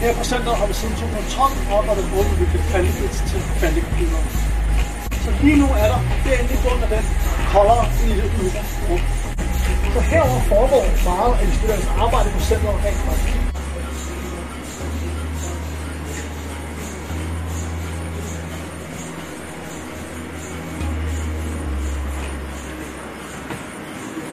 Her på centret har vi siden 2012 arbejdet med at udvikle kvalitet til kvalitetcomputere. Så lige nu er der derinde i bunden af den kolder i det ydre rum. Så herover foregår meget af de studerendes arbejde på centret rent faktisk.